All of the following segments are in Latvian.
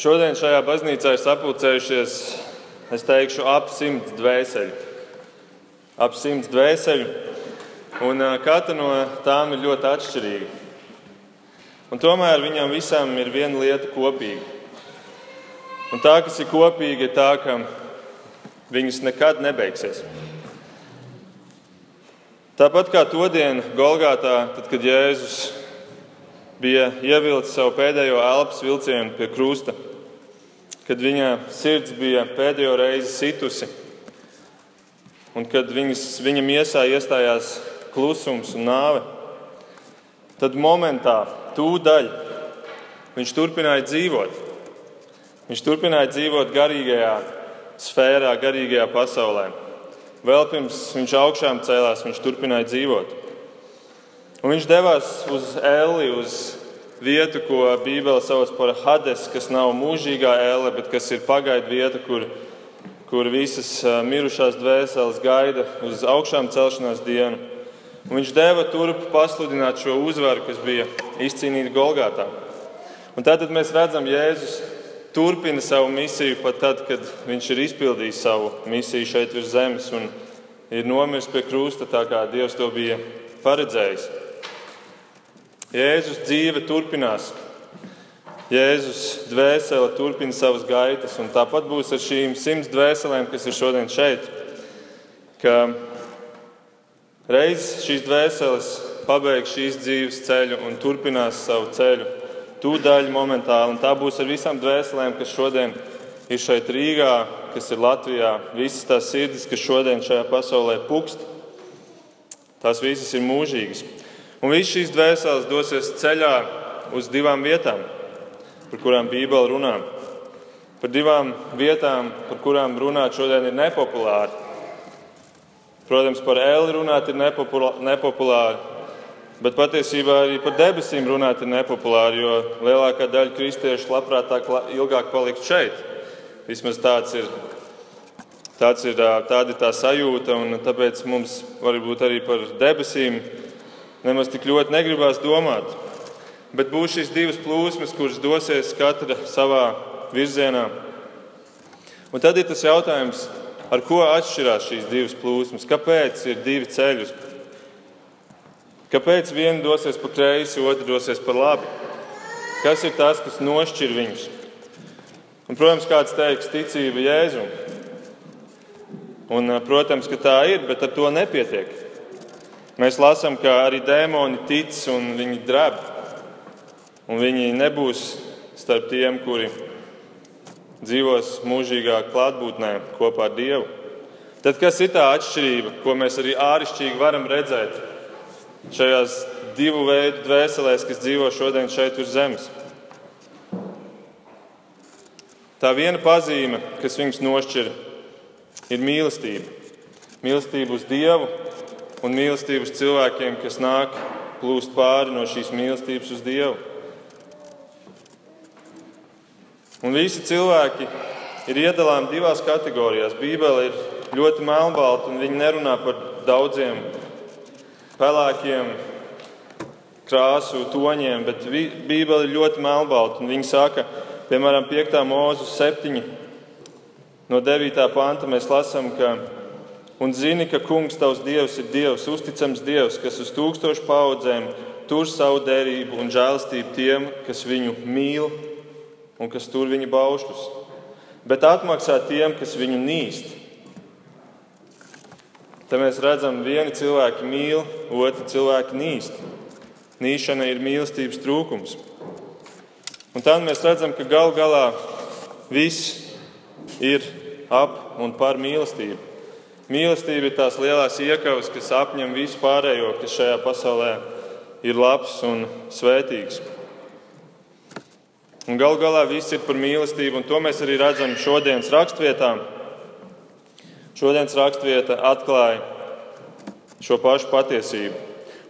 Šodien šajā baznīcā ir sapulcējušies, es teikšu, ap simts dvēseli. Ap simts dvēseli, un katra no tām ir ļoti atšķirīga. Un tomēr viņām visām ir viena lieta kopīga. Un tā, kas ir kopīga, ir tā, ka viņas nekad nebeigsies. Tāpat kā to dienu Golgātā, tad, kad Jēzus bija ievilcis savu pēdējo elpas vilcienu pie krusta, kad viņa sirds bija pēdējo reizi situsi, un kad viņas, viņa miesā iestājās klusums un nāve, tad momentā, tūdaļ, viņš turpināja dzīvot. Viņš turpināja dzīvot garīgajā sfērā, garīgajā pasaulē. Vēl pirms viņš augšām cēlās, viņš turpināja dzīvot. Un viņš devās uz Eli, uz vietu, ko Bībele sauc par Hades, kas nav mūžīgā elle, bet kas ir pagaidu vieta, kur, kur visas mirušās dvēseles gaida uz augšām celšanās dienu. Un viņš deva turp pasludināt šo uzvaru, kas bija izcīnīta Golgātā. Un tātad mēs redzam, Jēzus turpina savu misiju pat tad, kad viņš ir izpildījis savu misiju šeit virs zemes un ir nomiris pie krusta, tā kā Dievs to bija paredzējis. Jēzus dzīve turpinās. Jēzus dvēsele turpina savas gaitas, un tāpat būs ar šīm simts dvēselēm, kas ir šodien šeit. Ka reiz šīs dvēseles pabeigs šīs dzīves ceļu un turpinās savu ceļu tūdaļ momentāli. Un tā būs ar visām dvēselēm, kas šodien ir šeit Rīgā, kas ir Latvijā. Visas tās sirdis, kas šodien šajā pasaulē pukst, tās visas ir mūžīgas. Un visas šīs dvēseles dosies ceļā uz divām vietām, par kurām Bībele runā. Par divām vietām, par kurām runāt šodien ir nepopulāri. Protams, par Eli runāt ir nepopulāri, Bet patiesībā arī par debesīm runāt ir nepopulāri, jo lielākā daļa kristiešu labprātāk ilgāk palikt šeit. Vismaz tāds ir, tāds ir, tāda ir tā sajūta, un tāpēc mums varbūt arī par debesīm nemaz tik ļoti negribās domāt. Bet būs šīs divas plūsmas, kuras dosies katra savā virzienā. Un tad ir tas jautājums, ar ko atšķirās šīs divas plūsmas? Kāpēc ir divi ceļi, Kāpēc viena dosies pa kreisi, otra dosies pa labi? Kas ir tas, kas nošķir viņus? Un, protams, kāds teiks, ticība Jēzum. Un, protams, ka tā ir, bet ar to nepietiek. Mēs lasām, ka arī dēmoni tic un viņi dreb. Un viņi nebūs starp tiem, kuri dzīvos mūžīgā klātbūtnē kopā ar Dievu. Tad kas ir tā atšķirība, ko mēs arī āršķirīgi varam redzēt šajās divu veidu dvēselēs, kas dzīvo šodien šeit uz zemes. Tā viena pazīme, kas viņus nošķir, ir mīlestība. Mīlestība uz Dievu un mīlestība uz cilvēkiem, kas nāk plūst pāri no šīs mīlestības uz Dievu. Un visi cilvēki ir iedalāmi divās kategorijās. Bībele ir ļoti melnbalta, un viņi nerunā par daudziem pelēkiem krāsu toņiem, bet Bībele ir ļoti melnbalta. Viņa saka, piemēram, 5. mūzika 7. No 9. panta mēs lasām, ka un zini, ka kungs tavs dievs ir dievs, uzticams dievs, kas uz tūkstošu paudzēm tur savu derību un žēlastību tiem, kas viņu mīl un kas tur viņa baušļus, bet atmaksā tiem, kas viņu nīst. Te mēs redzam, vieni cilvēki mīl, otri cilvēki nīst. Nīšana ir mīlestības trūkums. Un tad mēs redzam, ka gal galā viss ir ap un par mīlestību. Mīlestība ir tās lielās iekavas, kas apņem visu pārējo, kas šajā pasaulē ir labs un svētīgs. Un gal galā viss ir par mīlestību, un to mēs arī redzam šodienas rakstvietām. Šodienas raksturvieta atklāja šo pašu patiesību.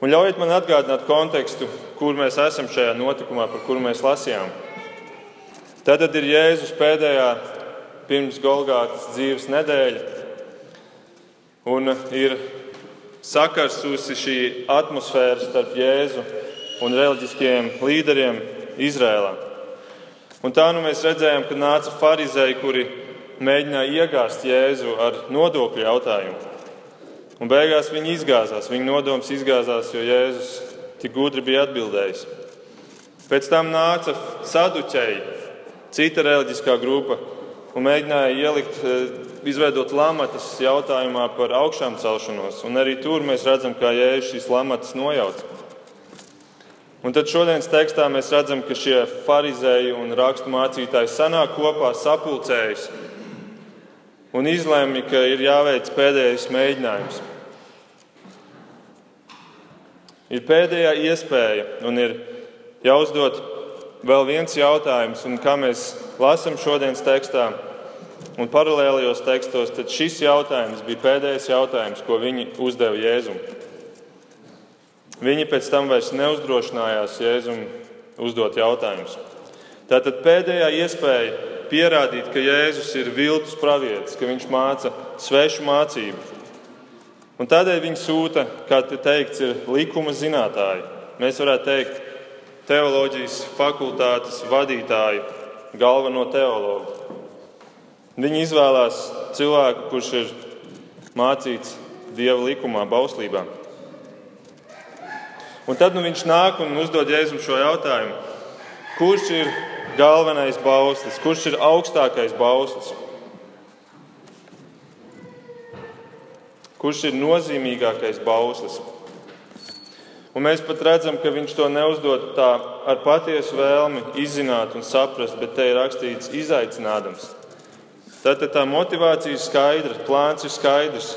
Un ļaujiet man atgādināt kontekstu, kur mēs esam šajā notikumā, par kuru mēs lasījām. Tad ir Jēzus pēdējā pirms Golgātas dzīves nedēļa, un ir sakarsusi šī atmosfēra starp Jēzu un reliģiskiem līderiem Izrēlā. Un tā nu mēs redzējām, ka nāca farizēji, kuri mēģināja iegāzt Jēzu ar nodokļu jautājumu. Un beigās viņi izgāzās, viņa nodoms izgāzās, jo Jēzus tik gudri bija atbildējis. Pēc tam nāca saduķēji, cita reliģiskā grupa, un mēģināja ielikt, eh, izveidot lamatas jautājumā par augšām celšanos. Un arī tur mēs redzam, kā Jēzus šīs lamatas nojauca. Un tad šodienas tekstā mēs redzam, ka šie farizēji un rakstu mācītāji sanāk kopā, sapulcējas un izlēma, ka ir jāveic pēdējais mēģinājums. Ir pēdējā iespēja un ir jāuzdod vēl viens jautājums, un kā mēs lasām šodienas tekstā un paralēlajos tekstos, tad šis jautājums bija pēdējais jautājums, ko viņi uzdeva Jēzum. Viņi pēc tam vairs neuzdrošinājās Jēzum uzdot jautājumus. Tātad pēdējā iespēja pierādīt, ka Jēzus ir viltus pravietis, ka viņš māca svešu mācību. Un tādēļ viņi sūta, kā te teikts, ir likuma zinātāji. Mēs varētu teikt, teoloģijas fakultātes vadītāju, galveno teologu. Viņi izvēlās cilvēku, kurš ir mācīts dieva likumā, bauslībā. Un tad nu, viņš nāk un uzdod Jēzum šo jautājumu: kurš ir galvenais bauslis, kurš ir augstākais bauslis? Kurš ir nozīmīgākais bauslis? Un mēs pat redzam, ka viņš to neuzdod tā ar patiesu vēlmi izzināt un saprast, bet te ir rakstīts izaicinājums. Tātad tā motivācija ir skaidra, plāns ir skaidrs.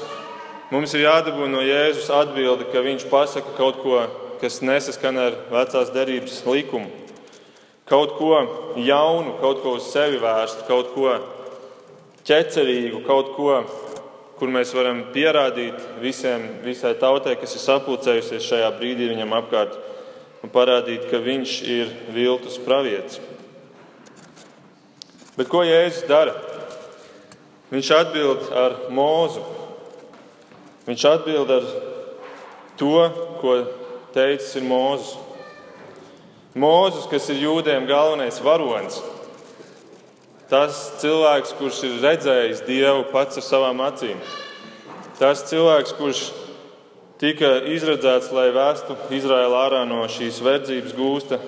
Mums ir jādabū no Jēzus atbildi, ka viņš pasaka kaut ko, kas nesaskan ar vecās derības likumu kaut ko jaunu, kaut ko uz sevi vērstu, kaut ko ķecerīgu, kaut ko, kur mēs varam pierādīt visiem, visai tautai, kas ir sapulcējusies šajā brīdī viņam apkārt, un parādīt, ka viņš ir viltus pravietis. Bet ko Jēzus dara? Viņš atbild ar mūzu. Viņš atbild ar to, ko teicis ir Mūzes. Mūzis, kas ir jūdiem galvenais varonis, tas cilvēks, kurš ir redzējis Dievu pats ar savām acīm, tas cilvēks, kurš tika izredzēts, lai vestu Izraēlu ārā no šīs verdzības gūsta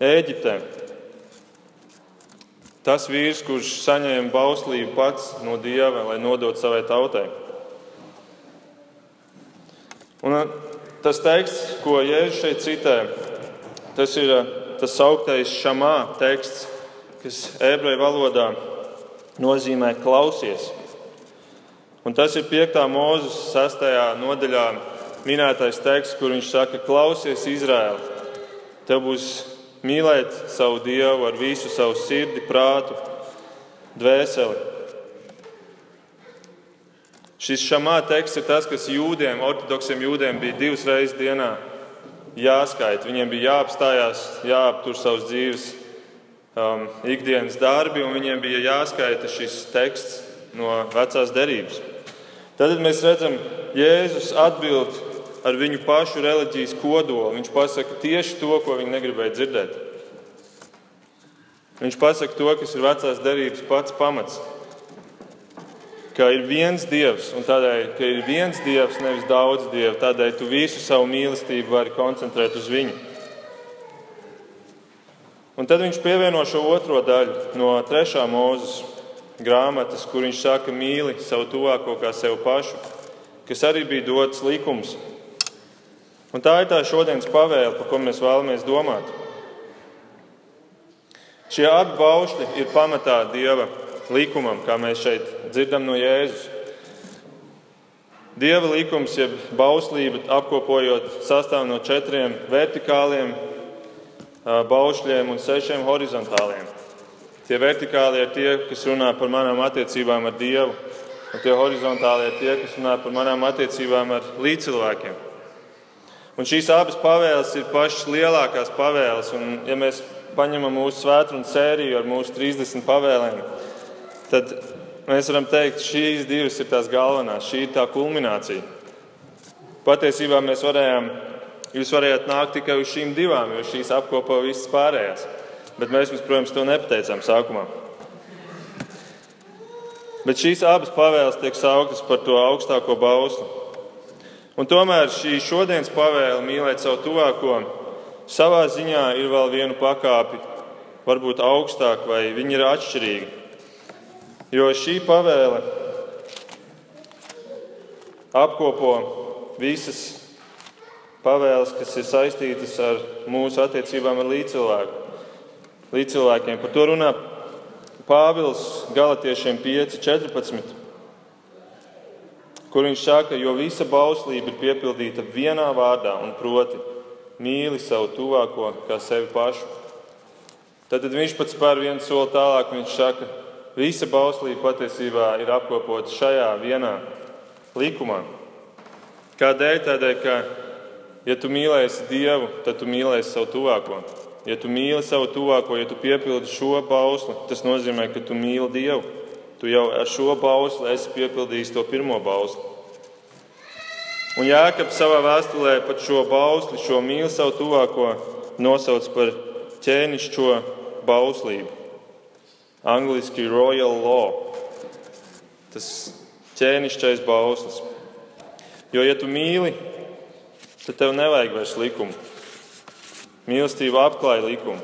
Eģiptē. Tas vīrs, kurš saņēma bauslību pats no Dieva, lai nodotu savai tautai. Un tas teksts, ko Jēzus šeit citē, Tas ir eh, tas augtais šamā teksts, kas ebreju valodā nozīmē klausies. Un tas ir 5. mūzes 6. nodaļā minētais teksts, kur viņš saka, klausies, Izraēla. Tev būs mīlēt savu Dievu ar visu savu sirdi, prātu, dvēseli. Šis šamā teksts ir tas, kas jūdiem, ortodoksiem jūdiem bija divas reizes dienā jāskaita. Viņiem bija jāapstājās, jāaptur savas dzīves um, ikdienas darbi, un viņiem bija jāskaita šis teksts no vecās derības. Tad mēs redzam, Jēzus atbild ar viņu pašu reliģijas kodolu. Viņš pasaka tieši to, ko viņi negribēja dzirdēt. Viņš pasaka to, kas ir vecās derības pats pamats ka ir viens dievs, un tādēļ, ka ir viens dievs, nevis daudz dievu, tādēļ tu visu savu mīlestību vari koncentrēt uz viņu. Un tad viņš pievieno šo otro daļu no trešā mūzes grāmatas, kur viņš saka, mīli savu tuvāko kā sev pašu, kas arī bija dots likums. Un tā ir tā šodienas pavēle, par ko mēs vēlamies domāt. Šie abi baušļi ir pamatā Dieva likumam, kā mēs šeit dzirdam no Jēzus. Dieva likums, jeb bauslība, apkopojot, sastāv no četriem vertikāliem baušļiem un sešiem horizontāliem. Tie vertikālie ir tie, kas runā par manām attiecībām ar Dievu, un tie horizontālie ir tie, kas runā par manām attiecībām ar līdzcilvēkiem. Un šīs abas pavēles ir pašas lielākās pavēles, un ja mēs paņemam mūsu svētdienas sēriju ar mūsu 30 pavēlēm, tad mēs varam teikt, ka šīs divas ir tās galvenās, šī ir tā kulminācija. Patiesībā mēs varējām, jūs varējāt nākt tikai uz šīm divām, jo šīs apkopo visas pārējās. Bet mēs jums, protams, to nepateicām sākumā. Bet šīs abas pavēles tiek sauktas par to augstāko bausli. Un tomēr šī šodienas pavēle mīlēt savu tuvāko savā ziņā ir vēl viena pakāpe, varbūt augstāk, vai viņi ir atšķirīgi. Jo šī pavēle apkopo visas pavēles, kas ir saistītas ar mūsu attiecībām ar līdzcilvēku. līdzcilvēkiem. Par to runā Pāvils Galatiešiem 5.14, kur viņš saka, jo visa bauslība ir piepildīta vienā vārdā, un proti, mīli savu tuvāko kā sevi pašu. Tad, tad viņš pats spēr vienu soli tālāk, viņš saka, visa bauslība patiesībā ir apkopota šajā vienā likumā. Kādēļ? Tādēļ, ka, ja tu mīlēsi Dievu, tad tu mīlēsi savu tuvāko. Ja tu mīli savu tuvāko, ja tu piepildi šo bausli, tas nozīmē, ka tu mīli Dievu. Tu jau ar šo bausli esi piepildījis to pirmo bausli. Un Jāekabs savā vēstulē pat šo bausli, šo mīli savu tuvāko, nosauc par ķēnišķo bauslību. Angliski Royal Law. Tas ķēnišķais bauslis. Jo, ja tu mīli, tad tev nevajag vairs likumu. Mīlestība apklāja likumu.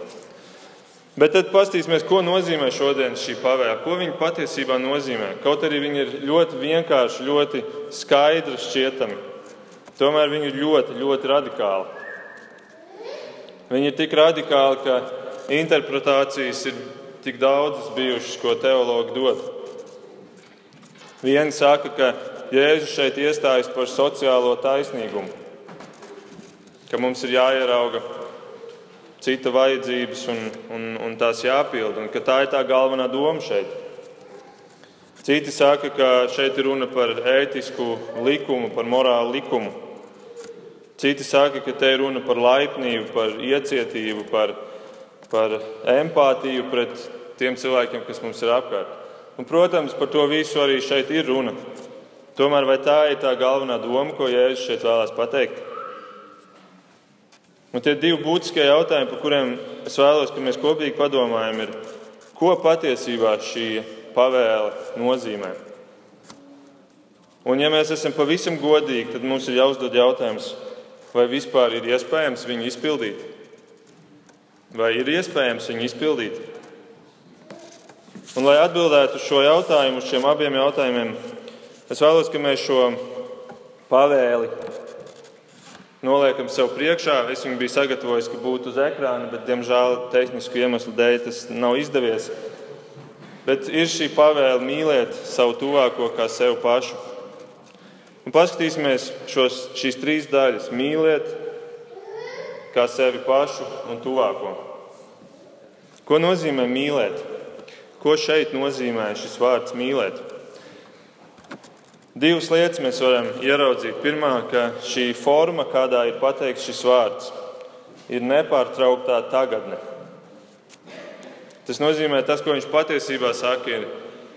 Bet tad paskatīsimies, ko nozīmē šodienas šī pavēle. Ko viņa patiesībā nozīmē. Kaut arī viņa ir ļoti vienkārša, ļoti skaidra, šķietami. Tomēr viņa ir ļoti, ļoti radikāla. Viņa ir tik radikāla, ka interpretācijas ir tik daudzas bijušas, ko teologi dod. Vieni saka, ka Jēzus šeit iestājas par sociālo taisnīgumu, ka mums ir jāierauga cita vajadzības un, un, un tās jāpild, un ka tā ir tā galvenā doma šeit. Citi saka, ka šeit ir runa par ētisku likumu, par morālu likumu. Citi saka, ka te ir runa par laipnību, par iecietību, par, par empātiju pret tiem cilvēkiem, kas mums ir apkārt. Un, protams, par to visu arī šeit ir runa. Tomēr vai tā ir tā galvenā doma, ko Jēzus šeit vēlās pateikt? Un tie divi būtiskie jautājumi, par kuriem es vēlos, ka mēs kopīgi padomājam, ir, ko patiesībā šī pavēle nozīmē. Un, ja mēs esam pavisam godīgi, tad mums ir jāuzdod jautājums, vai vispār ir iespējams viņu izpildīt? Vai ir iespējams viņu izpildīt? Un, lai atbildētu uz šo jautājumu, uz šiem abiem jautājumiem, es vēlos, ka mēs šo pavēli noliekam sev priekšā. Es viņu biju sagatavojis, ka būtu uz ekrāna, bet, diemžēl, tehnisku iemeslu dēļ tas nav izdevies. Bet ir šī pavēle mīlēt savu tuvāko kā sevi pašu. Un paskatīsimies šos, šīs trīs daļas - mīlēt kā sevi pašu un tuvāko. Ko nozīmē mīlēt? Ko šeit nozīmē šis vārds mīlēt? Divas lietas mēs varam ieraudzīt. Pirmā, ka šī forma, kādā ir pateikts šis vārds, ir nepārtrauktā tagadne. Tas nozīmē, tas, ko viņš patiesībā saka, ir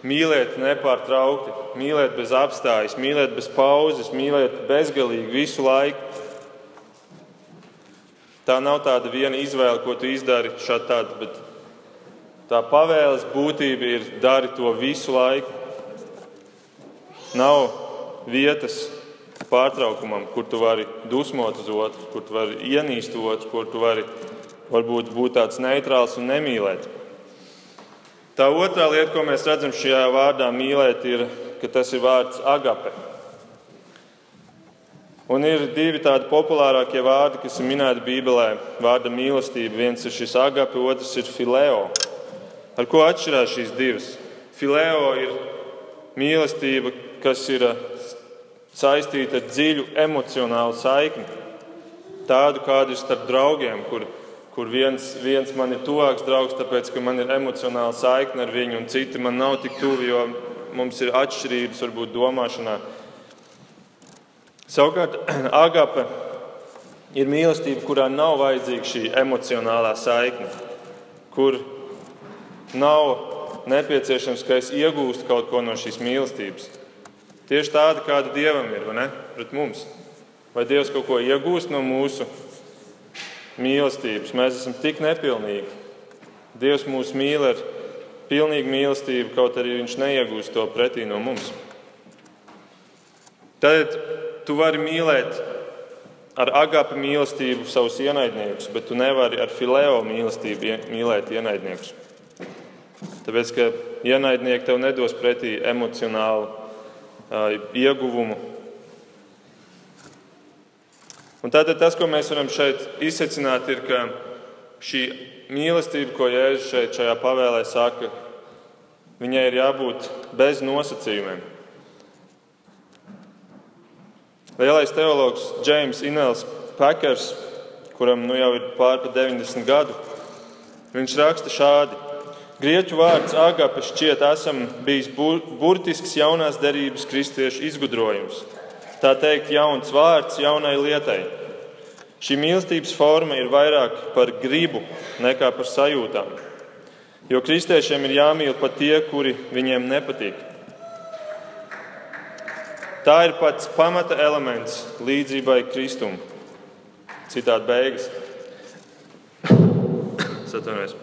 mīlēt nepārtraukti, mīlēt bez apstājas, mīlēt bez pauzes, mīlēt bezgalīgi visu laiku. Tā nav tāda viena izvēle, ko tu izdari šādi bet tā pavēles būtība ir dari to visu laiku. Nav vietas pārtraukumam, kur tu vari dusmot uz otru, kur tu vari ienīst otru, kur tu vari varbūt būt tāds neitrāls un nemīlēt. Tā otrā lieta, ko mēs redzam šajā vārdā mīlēt, ir, ka tas ir vārds agape. Un ir divi tādi populārākie vārdi, kas ir minēti Bībelē. Vārda mīlestība. Viens ir šis agape, otrs ir fileo. Ar ko atšķirās šīs divas? Fileo ir mīlestība, kas ir eh, saistīta ar dziļu emocionālu saikni. Tādu, kāda ir starp draugiem, kur, kur viens, viens man ir tuvāks draugs, tāpēc, ka man ir emocionāla saikne ar viņu, un citi man nav tik tuvi, jo mums ir atšķirības varbūt domāšanā. Savukārt, agape ir mīlestība, kurā nav vajadzīga šī emocionālā saikne, kur nav nepieciešams, ka es iegūstu kaut ko no šīs mīlestības. Tieši tāda, kāda Dievam ir, vai ne? Pret mums. Vai Dievs kaut ko iegūst no mūsu mīlestības? Mēs esam tik nepilnīgi. Dievs mūs mīl ar pilnīgu mīlestību, kaut arī Viņš neiegūst to pretī no mums. Tad tu vari mīlēt ar agapu mīlestību savus ienaidniekus, bet tu nevari ar fileo mīlestību mīlēt ienaidniekus. Tāpēc, ka ienaidnieki tev nedos pretī emocionālu ieguvumu. Un tātad tas, ko mēs varam šeit izsecināt, ir, ka šī mīlestība, ko Jēzus šeit šajā pavēlē saka, viņai ir jābūt bez nosacījumiem. Lielais teologs Džeims Inels Pakers, kuram nu jau ir pārpa 90 gadu, viņš raksta šādi. Grieķu vārds agape šķiet esam bijis burtisks jaunās derības kristiešu izgudrojums. Tā teikt, jauns vārds jaunai lietai. Šī mīlestības forma ir vairāk par gribu nekā par sajūtām. Jo kristiešiem ir jāmīl pat tie, kuri viņiem nepatīk. Tā ir pats pamata elements līdzībai Kristum. Citādi beigas. Satunies.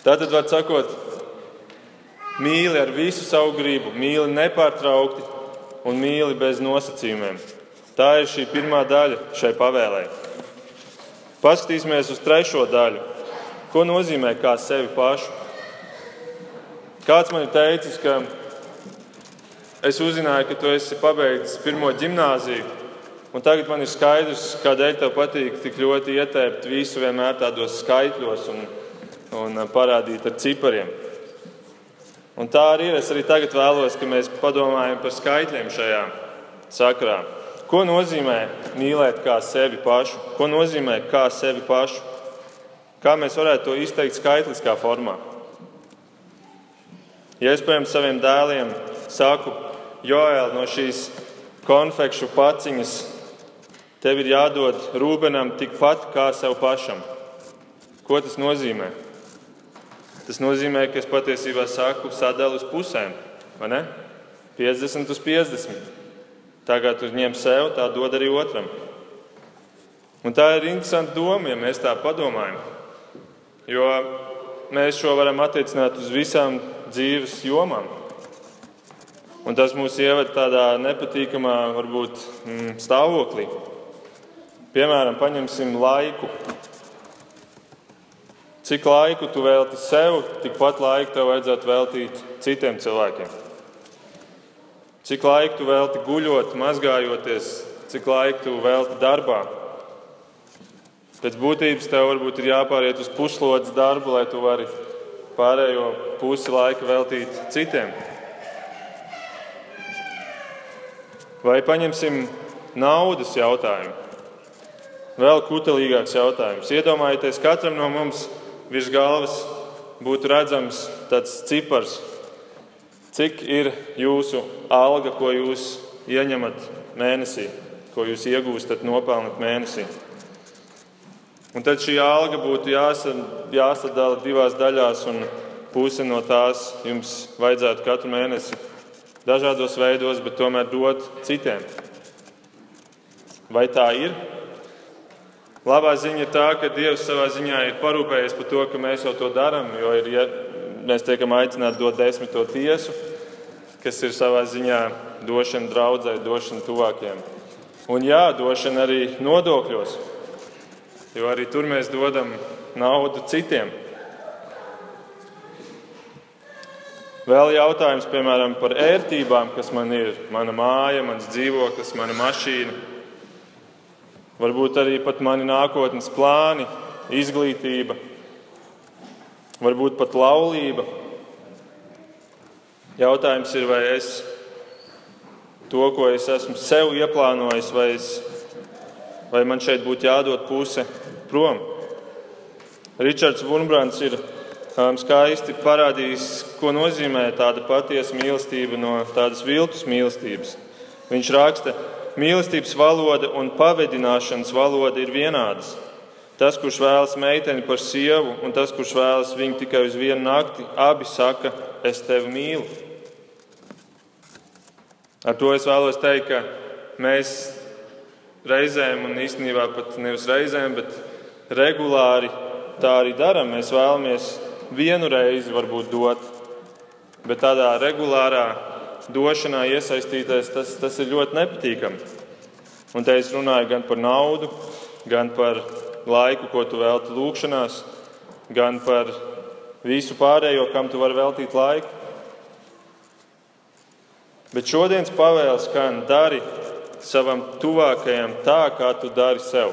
Tātad, var sakot, mīli ar visu savu gribu, mīli nepārtraukti un mīli bez nosacījumiem. Tā ir šī pirmā daļa šai pavēlē. Paskatīsimies uz trešo daļu. Ko nozīmē kā sevi pašu? Kāds man ir teicis, ka es uzzināju, ka tu esi pabeidzis pirmo gimnāziju, un tagad man ir skaidrs, kādēļ tev patīk tik ļoti ietēpt visu vienmēr tādos skaitļos un, un parādīt ar cipariem. Un tā arī ir. Es arī tagad vēlos, ka mēs padomājam par skaitļiem šajā sakrā. Ko nozīmē mīlēt kā sevi pašu? Ko nozīmē kā sevi pašu? Kā mēs varētu to izteikt skaitliskā formā? Ja es, piemēram, saviem dēliem saku, Joēl, no šīs konfekšu paciņas tev ir jādod Rūbenam tikpat kā sev pašam. Ko tas nozīmē? Tas nozīmē, ka es patiesībā saku sadalu uz pusēm, vai ne? 50 uz 50. Tagad uzņem sev, tā dod arī otram. Un tā ir interesanta doma, ja mēs tā padomājam. Jo mēs šo varam attiecināt uz visām dzīves jomām. Un tas mūs ievada tādā nepatīkamā, varbūt, mm, stāvoklī. Piemēram, paņemsim laiku. Cik laiku tu velti sev, tikpat laiku tev vajadzētu veltīt citiem cilvēkiem. Cik laiku tu velti guļot, mazgājoties, cik laiku tu velti darbā. Pēc būtības tev varbūt ir jāpāriet uz puslodes darbu, lai tu vari pārējo pusi laika veltīt citiem. Vai paņemsim naudas jautājumu? Vēl kutelīgāks jautājums. Iedomājieties, katram no mums virs galvas būtu redzams tāds cipars, cik ir jūsu alga, ko jūs ieņemat mēnesī, ko jūs iegūstat, nopelnat mēnesī. Un tad šī alga būtu jāsadala divās daļās, un puse no tās jums vajadzētu katru mēnesi dažādos veidos, bet tomēr dot citiem. Vai tā ir? Labā ziņa ir tā, ka Dievs savā ziņā ir parūpējies par to, ka mēs jau to darām, jo ir, ja mēs tiekam aicināti dot desmito tiesu, kas ir savā ziņā došana draudzē, došana tuvākiem. Un jā, došana arī nodokļos, jo arī tur mēs dodam naudu citiem. Vēl jautājums, piemēram, par ērtībām, kas man ir. Mana māja, mans dzīvoklis, mana mašīna. Varbūt arī pat mani nākotnes plāni, izglītība, varbūt pat laulība. Jautājums ir, vai es to, ko es esmu sev ieplānojis, vai, es, vai man šeit būtu jādod puse prom. Ričards Vunbrants ir skaisti parādījis, ko nozīmē tāda patiesa mīlestība no tādas viltus mīlestības. Viņš raksta, mīlestības valoda un pavedināšanas valoda ir vienādas. Tas, kurš vēlas meiteni par sievu, un tas, kurš vēlas viņu tikai uz vienu nakti, abi saka, es tevi mīlu. Ar to es vēlos teikt, ka mēs reizēm, un īstenībā pat nevis reizēm, bet regulāri tā arī darām. Mēs vēlamies vienu reizi varbūt dot, bet tādā regulārā došanā iesaistīties, tas, tas ir ļoti nepatīkami. Un te es runāju gan par naudu, gan par laiku, ko tu veltīji lūgšanās, gan par visu pārējo, kam tu vari veltīt laiku. Bet šodienas pavēles skan dari savam tuvākajam tā, kā tu dari sev.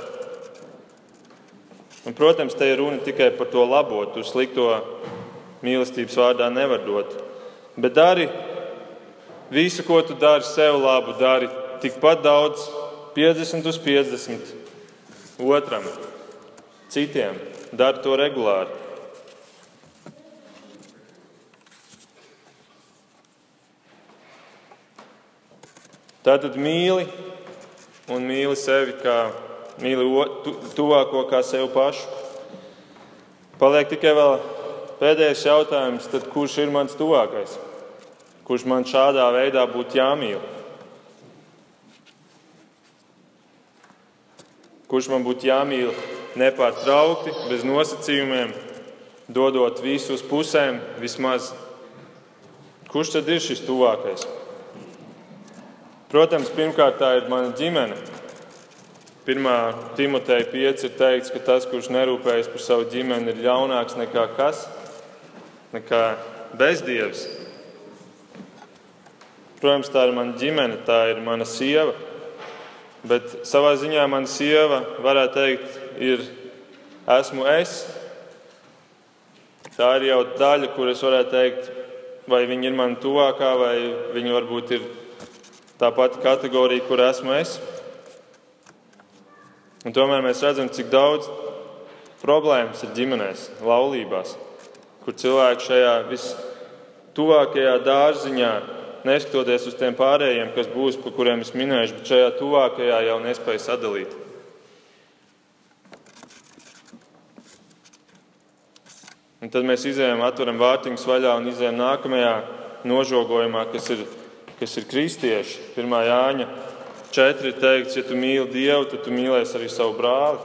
Un, protams, te ir runa tikai par to labo, tu slikto mīlestības vārdā nevar dot. Bet dari visu, ko tu dari sev labu, dari tikpat daudz, 50 uz 50 otram, citiem. Dari to regulāri. Tātad mīli un mīli sevi kā mīli tu, tuvāko kā sevi pašu. Paliek tikai vēl pēdējais jautājums, tad kurš ir mans tuvākais? Kurš man šādā veidā būtu jāmīl? Kurš man būtu jāmīl nepārtraukti, bez nosacījumiem, dodot visu uz pusēm vismaz? Kurš tad ir šis tuvākais? Protams, pirmkārt, tā ir mana ģimene. Pirmā Timoteja 5 ir teikts, ka tas, kurš nerūpējas par savu ģimeni, ir ļaunāks nekā kas, nekā bezdievs. Protams, tā ir mana ģimene, tā ir mana sieva. Bet savā ziņā mana sieva, varētu teikt, ir esmu es. Tā ir jau daļa, kur es varētu teikt, vai viņa ir man tuvākā, vai viņa varbūt ir tā pati kategorija, kur esmu es. Un tomēr mēs redzam, cik daudz problēmas ir ģimenēs, laulībās, kur cilvēki šajā vistuvākajā dārziņā, neskatoties uz tiem pārējiem, kas būs, par kuriem es minēšu, bet šajā tuvākajā jau nespēja sadalīt. Un tad mēs izējām, atveram vārtiņus vaļā un izējām nākamajā nožogojumā, kas ir, kas ir kristieši, 1. Jāņa 4 ir teikts, ja tu mīli Dievu, tad tu mīlēsi arī savu brāli.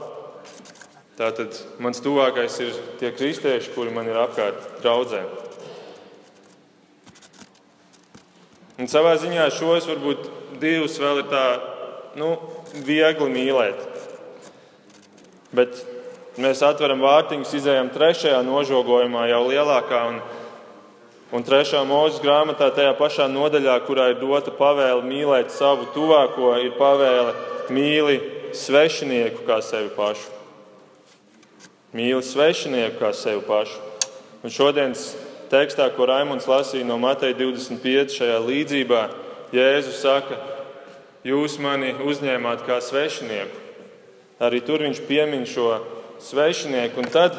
Tātad mans tuvākais ir tie kristieši, kuri man ir apkārt draudzē. Un savā ziņā šos varbūt divus vēl ir tā nu, viegli mīlēt. Bet mēs atveram vārtiņus, izējām trešajā nožogojumā, jau lielākā. Un, Un trešā mūža grāmatā, tajā pašā nodaļā, kurā ir dota pavēle mīlēt savu tuvāko, ir pavēle mīli svešinieku kā sevi pašu. Mīli svešinieku kā sevi pašu. Un šodienas tekstā, ko Raimons lasīja no Mateja 25. šajā līdzībā, Jēzus saka, jūs mani uzņēmāt kā svešinieku. Arī tur viņš piemin šo svešinieku, un tad,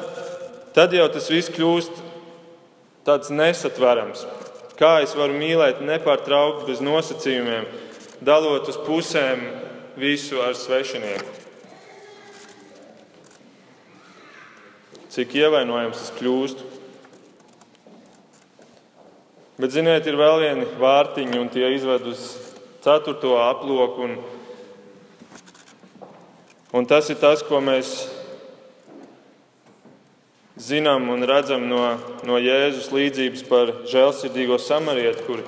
tad jau tas viss kļūst tāds nesatverams. Kā es varu mīlēt nepārtraukti, bez nosacījumiem, dalot uz pusēm visu ar svešinieku? Cik ievainojams tas kļūst? Bet, ziniet, ir vēl vieni vārtiņi, un tie izved uz ceturto aploku. Un, un tas ir tas, ko mēs zinām un redzam no, no Jēzus līdzības par žēlsirdīgo samarieti, kur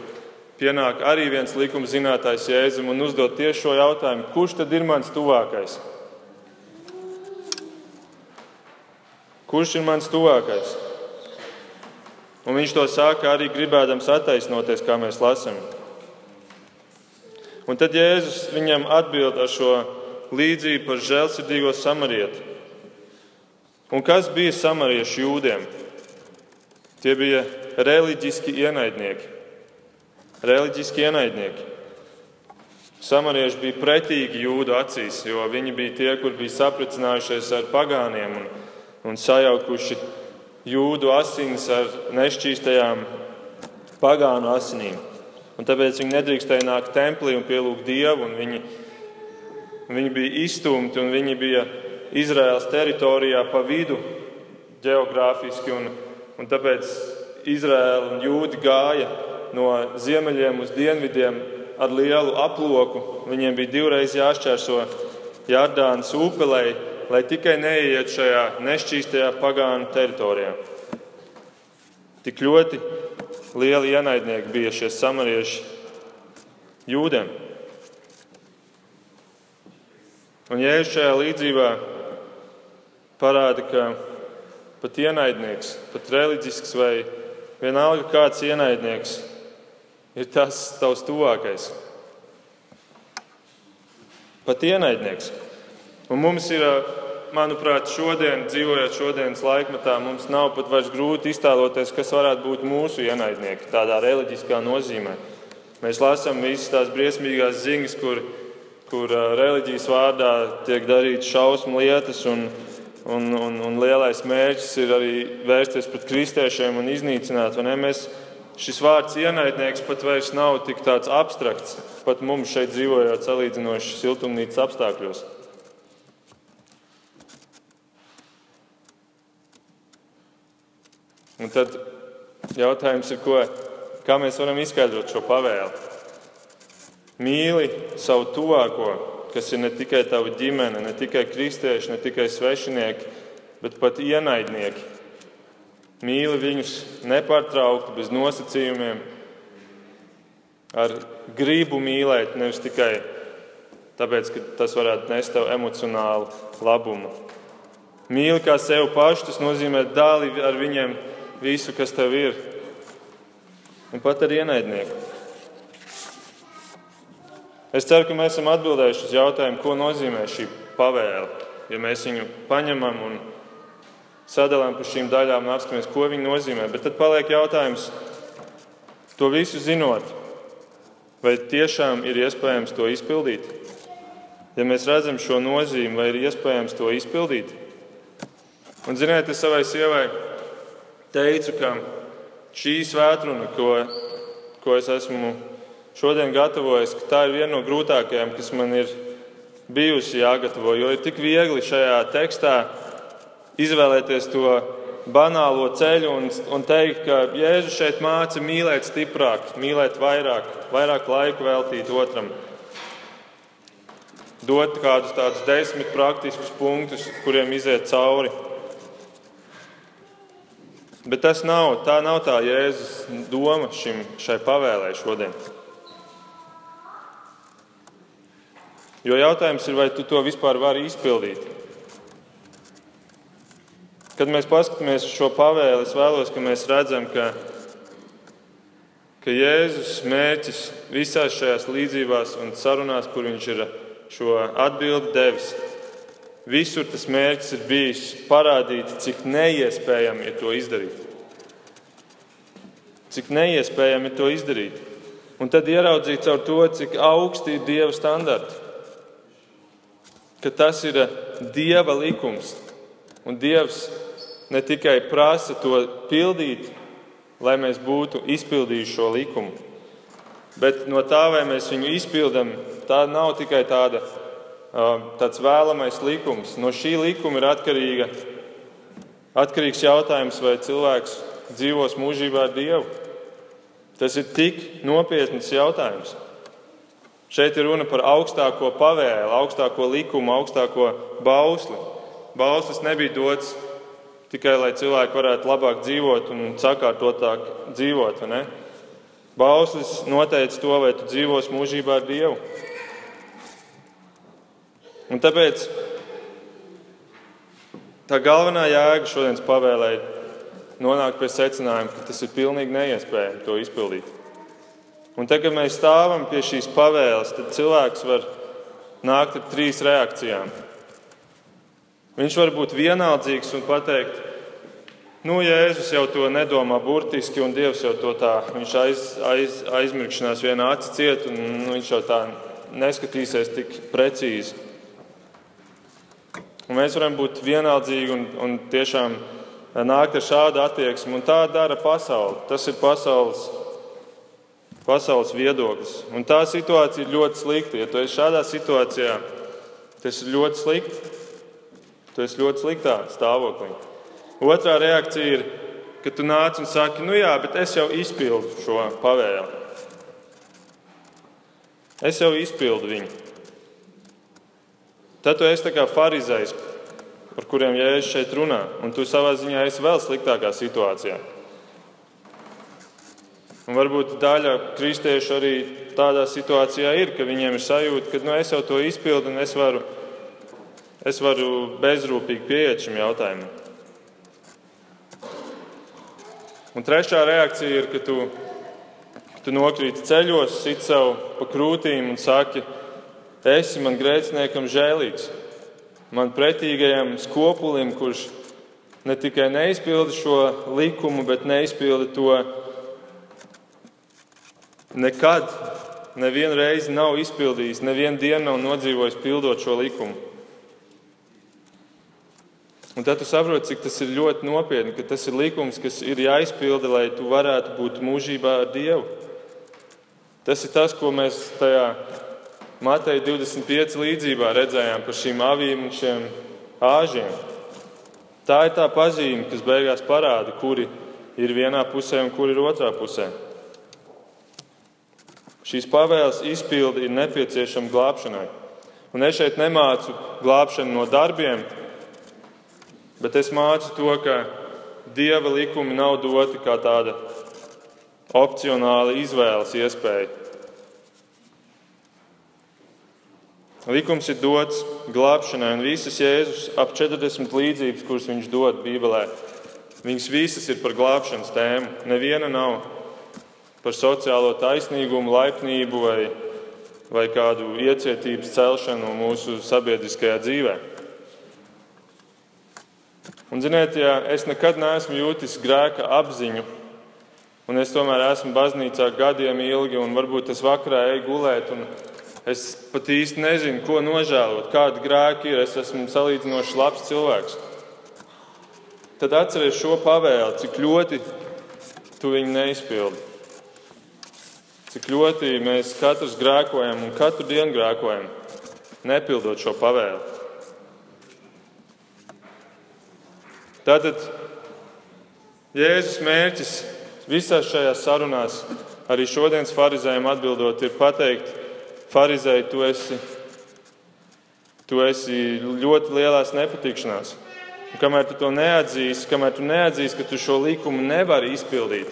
pienāk arī viens likuma zinātājs Jēzum un uzdod tieši šo jautājumu: kurš tad ir mans tuvākais? Kurš ir mans tuvākais? Un viņš to sāka arī gribēdams attaisnoties, kā mēs lasām. Un tad Jēzus viņam atbild ar šo līdzību par žēlsirdīgo samarieti. Un kas bija samariešu jūdiem? Tie bija reliģiski ienaidnieki. Reliģiski ienaidnieki. Samarieši bija pretīgi jūdu acīs, jo viņi bija tie, kur bija sapratinājušies ar pagāniem un, un sajaukuši jūdu asinis ar nešķīstajām pagānu asinīm. Un tāpēc viņi nedrīkstēja nākt templī un pielūgt dievu. Viņi, viņi bija izstumti un viņi bija Izraēlas teritorijā pa vidu geogrāfiski, un, un tāpēc Izraēla un jūdi gāja no ziemeļiem uz dienvidiem ar lielu aploku. Viņiem bija divreiz jāšķērso Jardānas upelei, lai tikai neiet šajā nešķīstajā pagānu teritorijā. Tik ļoti lieli ienaidnieki bija šie samarieši jūdiem. Un Jēzus šajā līdzībā parāda, ka pat ienaidnieks, pat reliģisks vai vienalga kāds ienaidnieks ir tas tavs tuvākais. Pat ienaidnieks. Un mums ir, manuprāt, šodien, dzīvojot šodienas laikmetā, mums nav pat vairs grūti iztēloties, kas varētu būt mūsu ienaidnieki tādā reliģiskā nozīmē. Mēs lasām visas tās briesmīgās ziņas, kur, kur reliģijas vārdā tiek darītas šausmu lietas, un, un, un, un lielais mērķis ir arī vērsties pret kristiešiem un iznīcināt. Mēs, šis vārds ienaidnieks pat vairs nav tik abstrakts, pat mums šeit dzīvojot salīdzinoši siltumnīcas apstākļos. Un tad jautājums ir, ko, kā mēs varam izskaidrot šo pavēli? Mīli savu tuvāko, kas ir ne tikai tava ģimene, ne tikai kristieši, ne tikai svešinieki, bet pat ienaidnieki. Mīli viņus nepārtraukti, bez nosacījumiem, ar gribu mīlēt, nevis tikai tāpēc, ka tas varētu nest tev emocionālu labumu. Mīli kā sevi pašu, tas nozīmē dāli ar viņiem visu, kas tev ir, un pat ar ienaidnieku. Es ceru, ka mēs esam atbildējuši uz jautājumu, ko nozīmē šī pavēle. Ja mēs viņu paņemam un sadalām pa šīm daļām un apskatāmies, ko viņi nozīmē, bet tad paliek jautājums, to visu zinot, vai tiešām ir iespējams to izpildīt? Ja mēs redzam šo nozīmi, vai ir iespējams to izpildīt? Un, ziniet, es savai sievai teicu, ka šī svētkruna, ko, ko es esmu šodien gatavojis, tā ir viena no grūtākajām, kas man ir bijusi jāgatavo. Jo ir tik viegli šajā tekstā izvēlēties to banālo ceļu un, un teikt, ka Jēzus šeit māca mīlēt stiprāk, mīlēt vairāk, vairāk laiku veltīt otram. Dot kādus tādus desmit praktiskus punktus, kuriem iziet cauri. Bet tas nav, tā nav tā Jēzus doma šim, šai pavēlē šodien. Jo jautājums ir, vai tu to vispār vari izpildīt. Kad mēs paskatāmies uz šo pavēli, es vēlos, ka mēs redzam, ka, ka Jēzus mērķis visās šajās līdzībās un sarunās, kur viņš ir šo atbildi devis, Visur tas mērķis ir bijis parādīt, cik neiespējami ir to izdarīt. Cik neiespējami ir to izdarīt. Un tad ieraudzīt caur to, cik augsti ir Dieva standarti. Ka tas ir Dieva likums. Un Dievs ne tikai prasa to pildīt, lai mēs būtu izpildījuši šo likumu, bet no tā, vai mēs viņu izpildām, tā nav tikai tāda tāds vēlamais likums. No šī likuma ir atkarīga, atkarīgs jautājums, vai cilvēks dzīvos mūžībā ar Dievu. Tas ir tik nopietns jautājums. Šeit ir runa par augstāko pavēlu, augstāko likumu, augstāko bausli. Bauslis nebija dots tikai, lai cilvēki varētu labāk dzīvot un sakārtotāk dzīvot. Bauslis noteica to, vai tu dzīvos mūžībā ar Dievu. Un tāpēc tā galvenā jēga šodienas pavēlē ir nonākt pie secinājuma, ka tas ir pilnīgi neiespējami to izpildīt. Un tagad, kad mēs stāvam pie šīs pavēles, tad cilvēks var nākt ar trīs reakcijām. Viņš var būt vienaldzīgs un pateikt, nu, Jēzus jau to nedomā burtiski, un Dievs jau to tā, viņš aiz, aiz, aizmirkšanās vienā aci ciet, un nu, viņš jau tā neskatīsies tik precīzi. Un mēs varam būt vienaldzīgi un, un tiešām nākt ar šādu attieksmi. Un tā dara pasaule. Tas ir pasaules, pasaules viedoklis. Un tā situācija ir ļoti slikta. Ja tu esi šādā situācijā, tas ir ļoti slikti. Tu esi ļoti sliktā stāvoklī. Otrā reakcija ir, ka tu nāc un saki, nu jā, bet es jau izpildu šo pavēlu. Es jau izpildu viņu. Tad tu esi kā farizējs, par kuriem Jēzus šeit runā, un tu savā ziņā esi vēl sliktākā situācijā. Un varbūt daļa kristiešu arī tādā situācijā ir, ka viņiem ir sajūta, ka nu, es jau to izpildu un es varu, es varu bezrūpīgi pieiet šim jautājumam. Un trešā reakcija ir, ka tu, ka tu nokrīti ceļos, sit sev pa krūtīm un saki, esi man grēciniekam žēlīgs, man pretīgajam skopulim, kurš ne tikai neizpilda šo likumu, bet neizpilda to nekad, nevienu reizi nav izpildījis, nevienu dienu nav nodzīvojis pildot šo likumu. Un tad tu saproti, cik tas ir ļoti nopietni, ka tas ir likums, kas ir jāizpilda, lai tu varētu būt mūžībā ar Dievu. Tas ir tas, ko mēs tajā Mateja 25 līdzībā redzējām par šīm avīm un šiem āžiem. Tā ir tā pazīme, kas beigās parāda, kuri ir vienā pusē un kuri ir otrā pusē. Šīs pavēles izpildi ir nepieciešama glābšanai. Un es šeit nemācu glābšanu no darbiem, Bet es mācu to, ka dieva likumi nav doti kā tāda opcionāla izvēles iespēja. Likums ir dots glābšanai, un visas Jēzus ap 40 līdzības, kuras viņš dod Bībelē, viņas visas ir par glābšanas tēmu. Neviena nav par sociālo taisnīgumu, laipnību vai, vai kādu iecietības celšanu mūsu sabiedriskajā dzīvēm. Un, ziniet, ja es nekad neesmu jūtis grēka apziņu, un es tomēr esmu baznīcā gadiem ilgi, un varbūt es vakarā eju gulēt, un es pat īsti nezinu, ko nožēlot, kāda grēka ir. Es esmu salīdzinoši labs cilvēks. Tad atcerieties šo pavēli, cik ļoti tu viņu neizpildi. Cik ļoti mēs katrs grēkojam un katru dienu grēkojam, nepildot šo pavēli. Tātad Jēzus mērķis visās šajās sarunās, arī šodienas farizējiem atbildot, ir pateikt, farizēji, tu esi, tu esi ļoti lielās nepatikšanās. Un kamēr tu to neatzīsi, kamēr tu neatzīsi, ka tu šo likumu nevari izpildīt,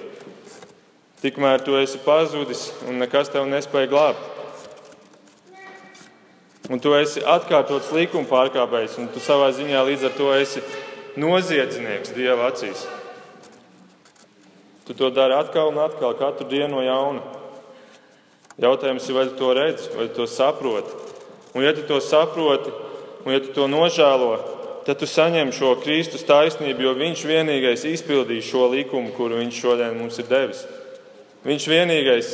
tikmēr tu esi pazudis un nekas tev nespēja glābt. Un tu esi atkārtots likuma pārkāpējs, un tu savā ziņā līdz ar to esi noziedznieks Dieva acīs. Tu to dari atkal un atkal, katru dienu no jauna. Jautājums ir, vai tu to redzi, vai tu to saproti. Un, ja tu to saproti, un ja tu to nožēlo, tad tu saņem šo Kristus taisnību, jo Viņš vienīgais izpildīs šo likumu, kuru Viņš šodien mums ir devis. Viņš vienīgais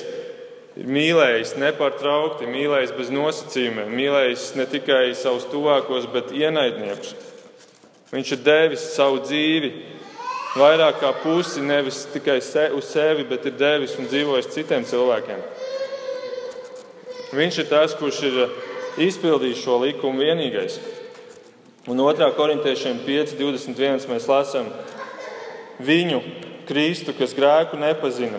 ir mīlējis nepārtraukti, mīlējis bez nosacījumiem, mīlējis ne tikai savus tuvākos, bet ienaidniekus. Viņš ir devis savu dzīvi vairāk kā pusi, nevis tikai se, uz sevi, bet ir devis un dzīvojis citiem cilvēkiem. Viņš ir tas, kurš ir izpildījis šo likumu vienīgais. Un 2. korintiešiem 5.21 mēs lasām viņu, Kristu, kas grēku nepazina.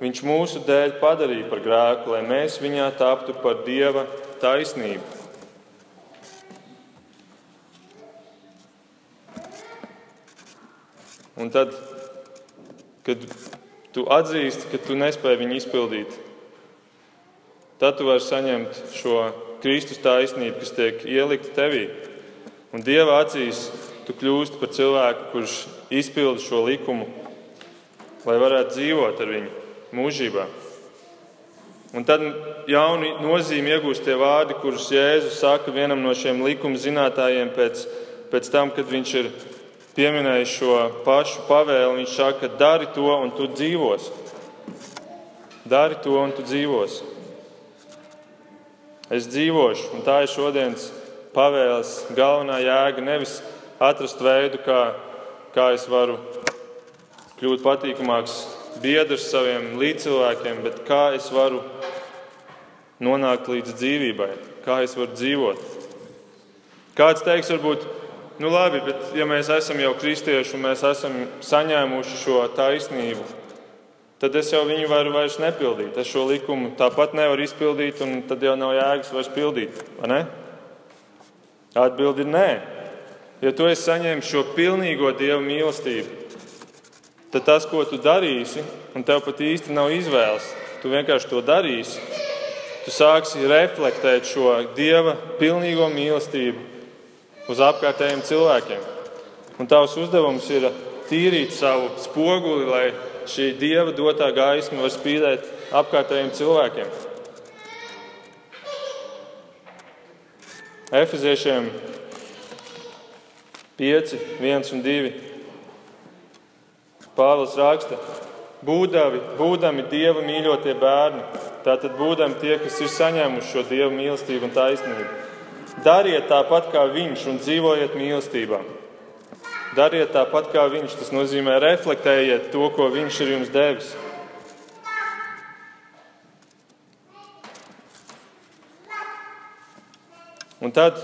Viņš mūsu dēļ padarīja par grēku, lai mēs viņā taptu par Dieva taisnību. Un tad, kad tu atzīsti, ka tu nespēji viņu izpildīt, tad tu vari saņemt šo Kristus taisnību, kas tiek ielikta tevī. Un Dieva acīs tu kļūsti par cilvēku, kurš izpilda šo likumu, lai varētu dzīvot ar viņu mūžībā. Un tad jauni nozīmi iegūst tie vārdi, kurus Jēzus saka vienam no šiem likuma zinātājiem pēc, pēc tam, kad viņš ir pieminēja šo pašu pavēli. Viņš saka, dari to un tu dzīvos. Dari to un tu dzīvos. Es dzīvošu, un tā ir šodienas pavēles galvenā jēga. Nevis atrast veidu, kā, kā es varu kļūt patīkamāks biedrs saviem līdzcilvēkiem, bet kā es varu nonākt līdz dzīvībai, kā es varu dzīvot. Kāds teiks, varbūt Nu, labi, bet ja mēs esam jau kristieši un mēs esam saņēmuši šo taisnību, tad es jau viņu varu vairs nepildīt. Es šo likumu tāpat nevaru izpildīt, un tad jau nav jēgas vairs pildīt. Atbildi ir nē. ja tu esi saņēmis šo pilnīgo Dieva mīlestību, tad tas, ko tu darīsi, un tev pat īsti nav izvēles, tu vienkārši to darīsi. Tu sāksi reflektēt šo Dieva pilnīgo mīlestību uz apkārtējiem cilvēkiem. Un tavs uzdevums ir tīrīt savu spoguli, lai šī Dieva dotā gaisma var spīdēt apkārtējiem cilvēkiem. Efeziešiem 5, 1 un 2. Pāvils raksta, būdami, būdami Dieva mīļotie bērni, tātad būdami tie, kas ir saņēmuši šo Dieva mīlestību un taisnību. Dariet tāpat kā Viņš un dzīvojiet mīlestībā. Dariet tāpat kā Viņš. Tas nozīmē reflektējiet to, ko Viņš ir jums devis. Un tad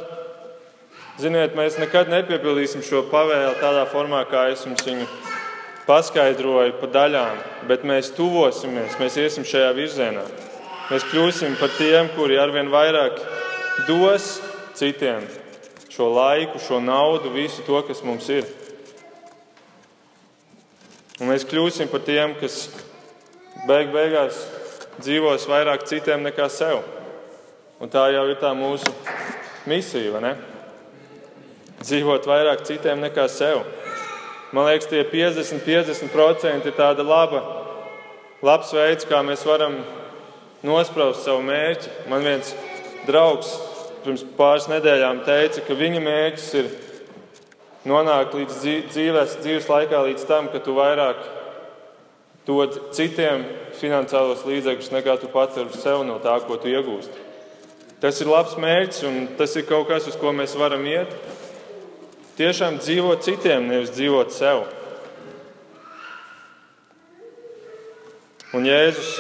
Ziniet, mēs nekad nepiepildīsim šo pavēlu tādā formā, kā es jums viņu paskaidroju pa daļām, bet mēs tuvosimies, mēs iesim šajā virzienā. Mēs kļūsim par tiem, kuri arvien vairāk dos citiem šo laiku, šo naudu, visu to, kas mums ir. Un mēs kļūsim par tiem, kas beig beigās dzīvos vairāk citiem nekā sev. Un tā jau ir tā mūsu misija, vai ne? dzīvot vairāk citiem nekā sev. Man liekas, tie 50-50% ir tāda laba, labs veids, kā mēs varam nospraust savu mērķi. Man viens draugs pirms pāris nedēļām teica, ka viņa mērķis ir nonākt līdz dzīves, dzīves laikā līdz tam, ka tu vairāk dod citiem finansiālos līdzekļus, nekā tu pats ar sev no tā, ko tu iegūsti. Tas ir labs mērķis, un tas ir kaut kas, uz ko mēs varam iet. Tiešām dzīvot citiem, nevis dzīvot sev. Un Jēzus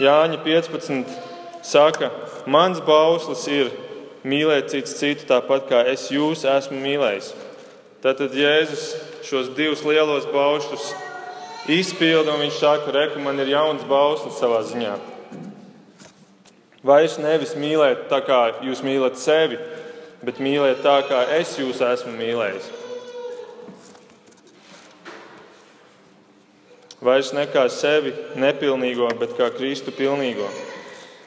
Jāņa 15 saka, mans bauslis ir mīlēt cits citu tāpat kā es jūs esmu mīlējis. Tātad Jēzus šos divus lielos baušļus izpilda un viņš saka, reku, man ir jauns bauslis savā ziņā. Vairs nevis mīlēt tā kā jūs mīlat sevi, bet mīliet tā, kā es jūs esmu mīlējis. Vairs ne kā sevi nepilnīgo, bet kā Kristu pilnīgo.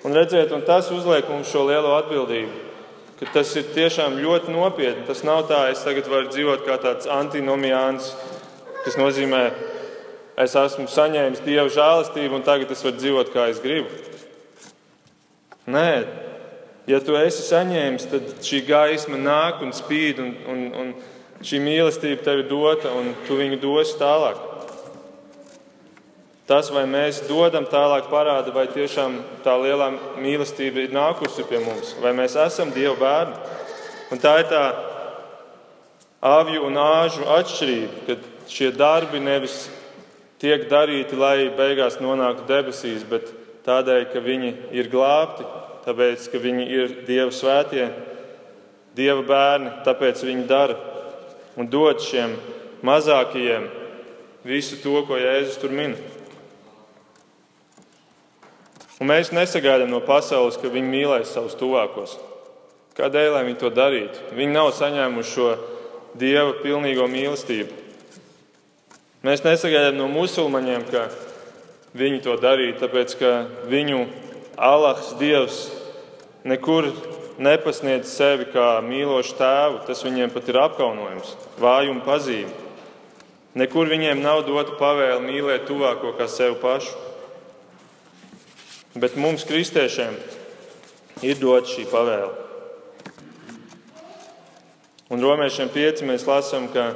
Un redziet, un tas uzliek mums šo lielo atbildību, ka tas ir tiešām ļoti nopietni. Tas nav tā, es tagad varu dzīvot kā tāds antinomiāns, kas nozīmē, es esmu saņēmis Dieva žēlastību un tagad es varu dzīvot kā es gribu. Nē, ja tu esi saņēmis, tad šī gaisma nāk un spīd, un, un, un šī mīlestība tev ir dota, un tu viņu dosi tālāk. Tas, vai mēs dodam tālāk, parāda, vai tiešām tā lielā mīlestība ir nākusi pie mums, vai mēs esam Dieva bērni. Un tā ir tā avju un āžu atšķirība, kad šie darbi nevis tiek darīti, lai beigās nonāktu debesīs, bet tādēļ, ka viņi ir glābti tāpēc, ka viņi ir Dieva svētie, Dieva bērni, tāpēc viņi dara un dod šiem mazākajiem visu to, ko Jēzus tur min. Un mēs nesagaidām no pasaules, ka viņi mīlēs savus tuvākos. Kādēļ lai viņi to darītu? Viņi nav saņēmuši šo Dieva pilnīgo mīlestību. Mēs nesagaidām no musulmaņiem, ka viņi to darītu, tāpēc ka viņu Allahs Dievs nekur nepasniedz sevi kā mīlošu tēvu. Tas viņiem pat ir apkaunojums, vājuma pazīme. Nekur viņiem nav dota pavēle mīlēt tuvāko kā sevi pašu. Bet mums, kristiešiem, ir dota šī pavēle. Un romiešiem pieci mēs lasām, ka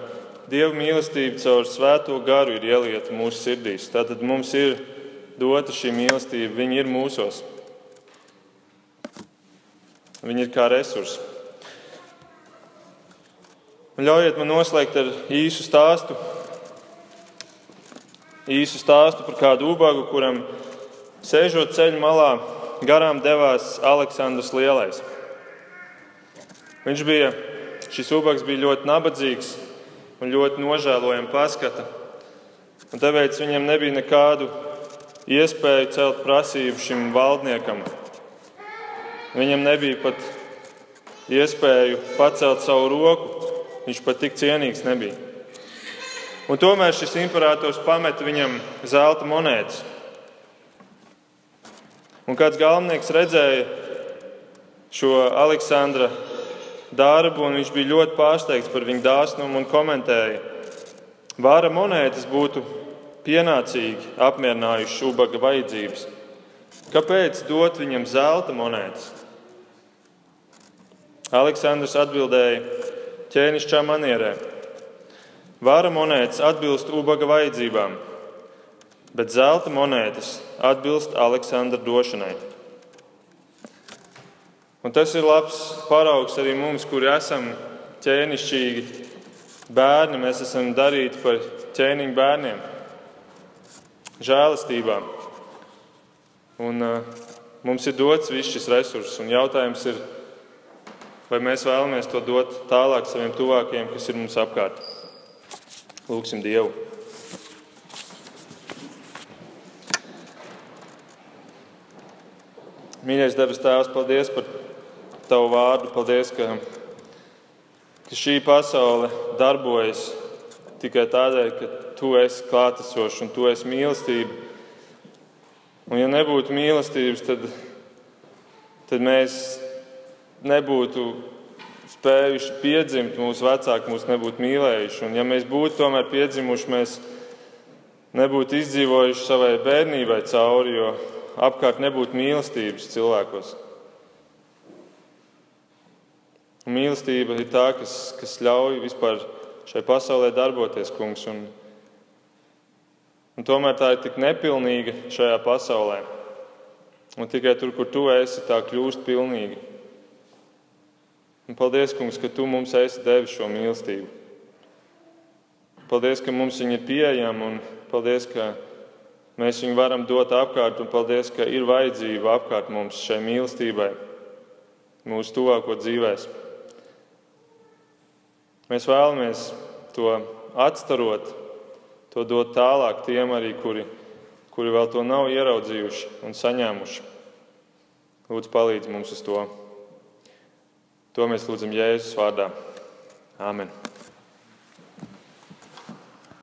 Dieva mīlestība caur svēto garu ir ielieta mūsu sirdīs. Tātad mums ir dota šī mīlestība, viņi ir mūsos. Viņi ir kā resursi. Un ļaujiet man noslēgt ar īsu stāstu. Īsu stāstu par kādu ubagu, kuram sēžot ceļu malā, garām devās Aleksandrs Lielais. Viņš bija, šis ubags bija ļoti nabadzīgs un ļoti nožēlojami paskata. Un tāpēc viņam nebija nekādu iespēju celt prasību šim valdniekam. Viņam nebija pat iespēju pacelt savu roku viņš pat tik cienīgs nebija. Un tomēr šis imperators pameta viņam zelta monētas. Un kāds galvenais redzēja šo Aleksandra darbu, un viņš bija ļoti pārsteigts par viņa dāsnumu un komentēja, vāra monētas būtu pienācīgi apmierinājušas ubaga vajadzības. Kāpēc dot viņam zelta monētas? Aleksandrs atbildēja ķēnišķā manierē. Vāra monētas atbilst ubaga vajadzībām, bet zelta monētas atbilst Aleksandra došanai. Un tas ir labs paraugs arī mums, kuri esam ķēnišķīgi bērni. Mēs esam darīti par ķēniņu bērniem, žēlastībā. Un, uh, mums ir dots viss šis resurss, un jautājums ir, vai mēs vēlamies to dot tālāk saviem tuvākajiem, kas ir mums apkārt. Lūksim Dievu! Mīļais debes Tēvs, paldies par Tavu vārdu. Paldies, ka, ka šī pasaule darbojas tikai tādēļ, ka Tu esi klātesošs un Tu esi mīlestība. Un, ja nebūtu mīlestības, tad, tad mēs nebūtu spējuši piedzimt, mūsu vecāki mūs nebūtu mīlējuši. Un, ja mēs būtu tomēr piedzimuši, mēs nebūtu izdzīvojuši savai bērnībai cauri, jo apkārt nebūtu mīlestības cilvēkos. Un mīlestība ir tā, kas, kas ļauj vispār šai pasaulē darboties, kungs. Un, Un tomēr tā ir tik nepilnīga šajā pasaulē. Un tikai tur, kur tu esi, tā kļūst pilnīga. Un paldies, Kungs, ka tu mums esi devis šo mīlestību. Paldies, ka mums viņa ir pieejama, un paldies, ka mēs viņu varam dot apkārt, un paldies, ka ir vajadzība apkārt mums šai mīlestībai, mūsu tuvāko dzīvēm. Mēs vēlamies to atstarot to dot tālāk tiem arī, kuri, kuri vēl to nav ieraudzījuši un saņēmuši. Lūdzu, palīdzi mums uz to. To mēs lūdzam Jēzus vārdā. Āmen!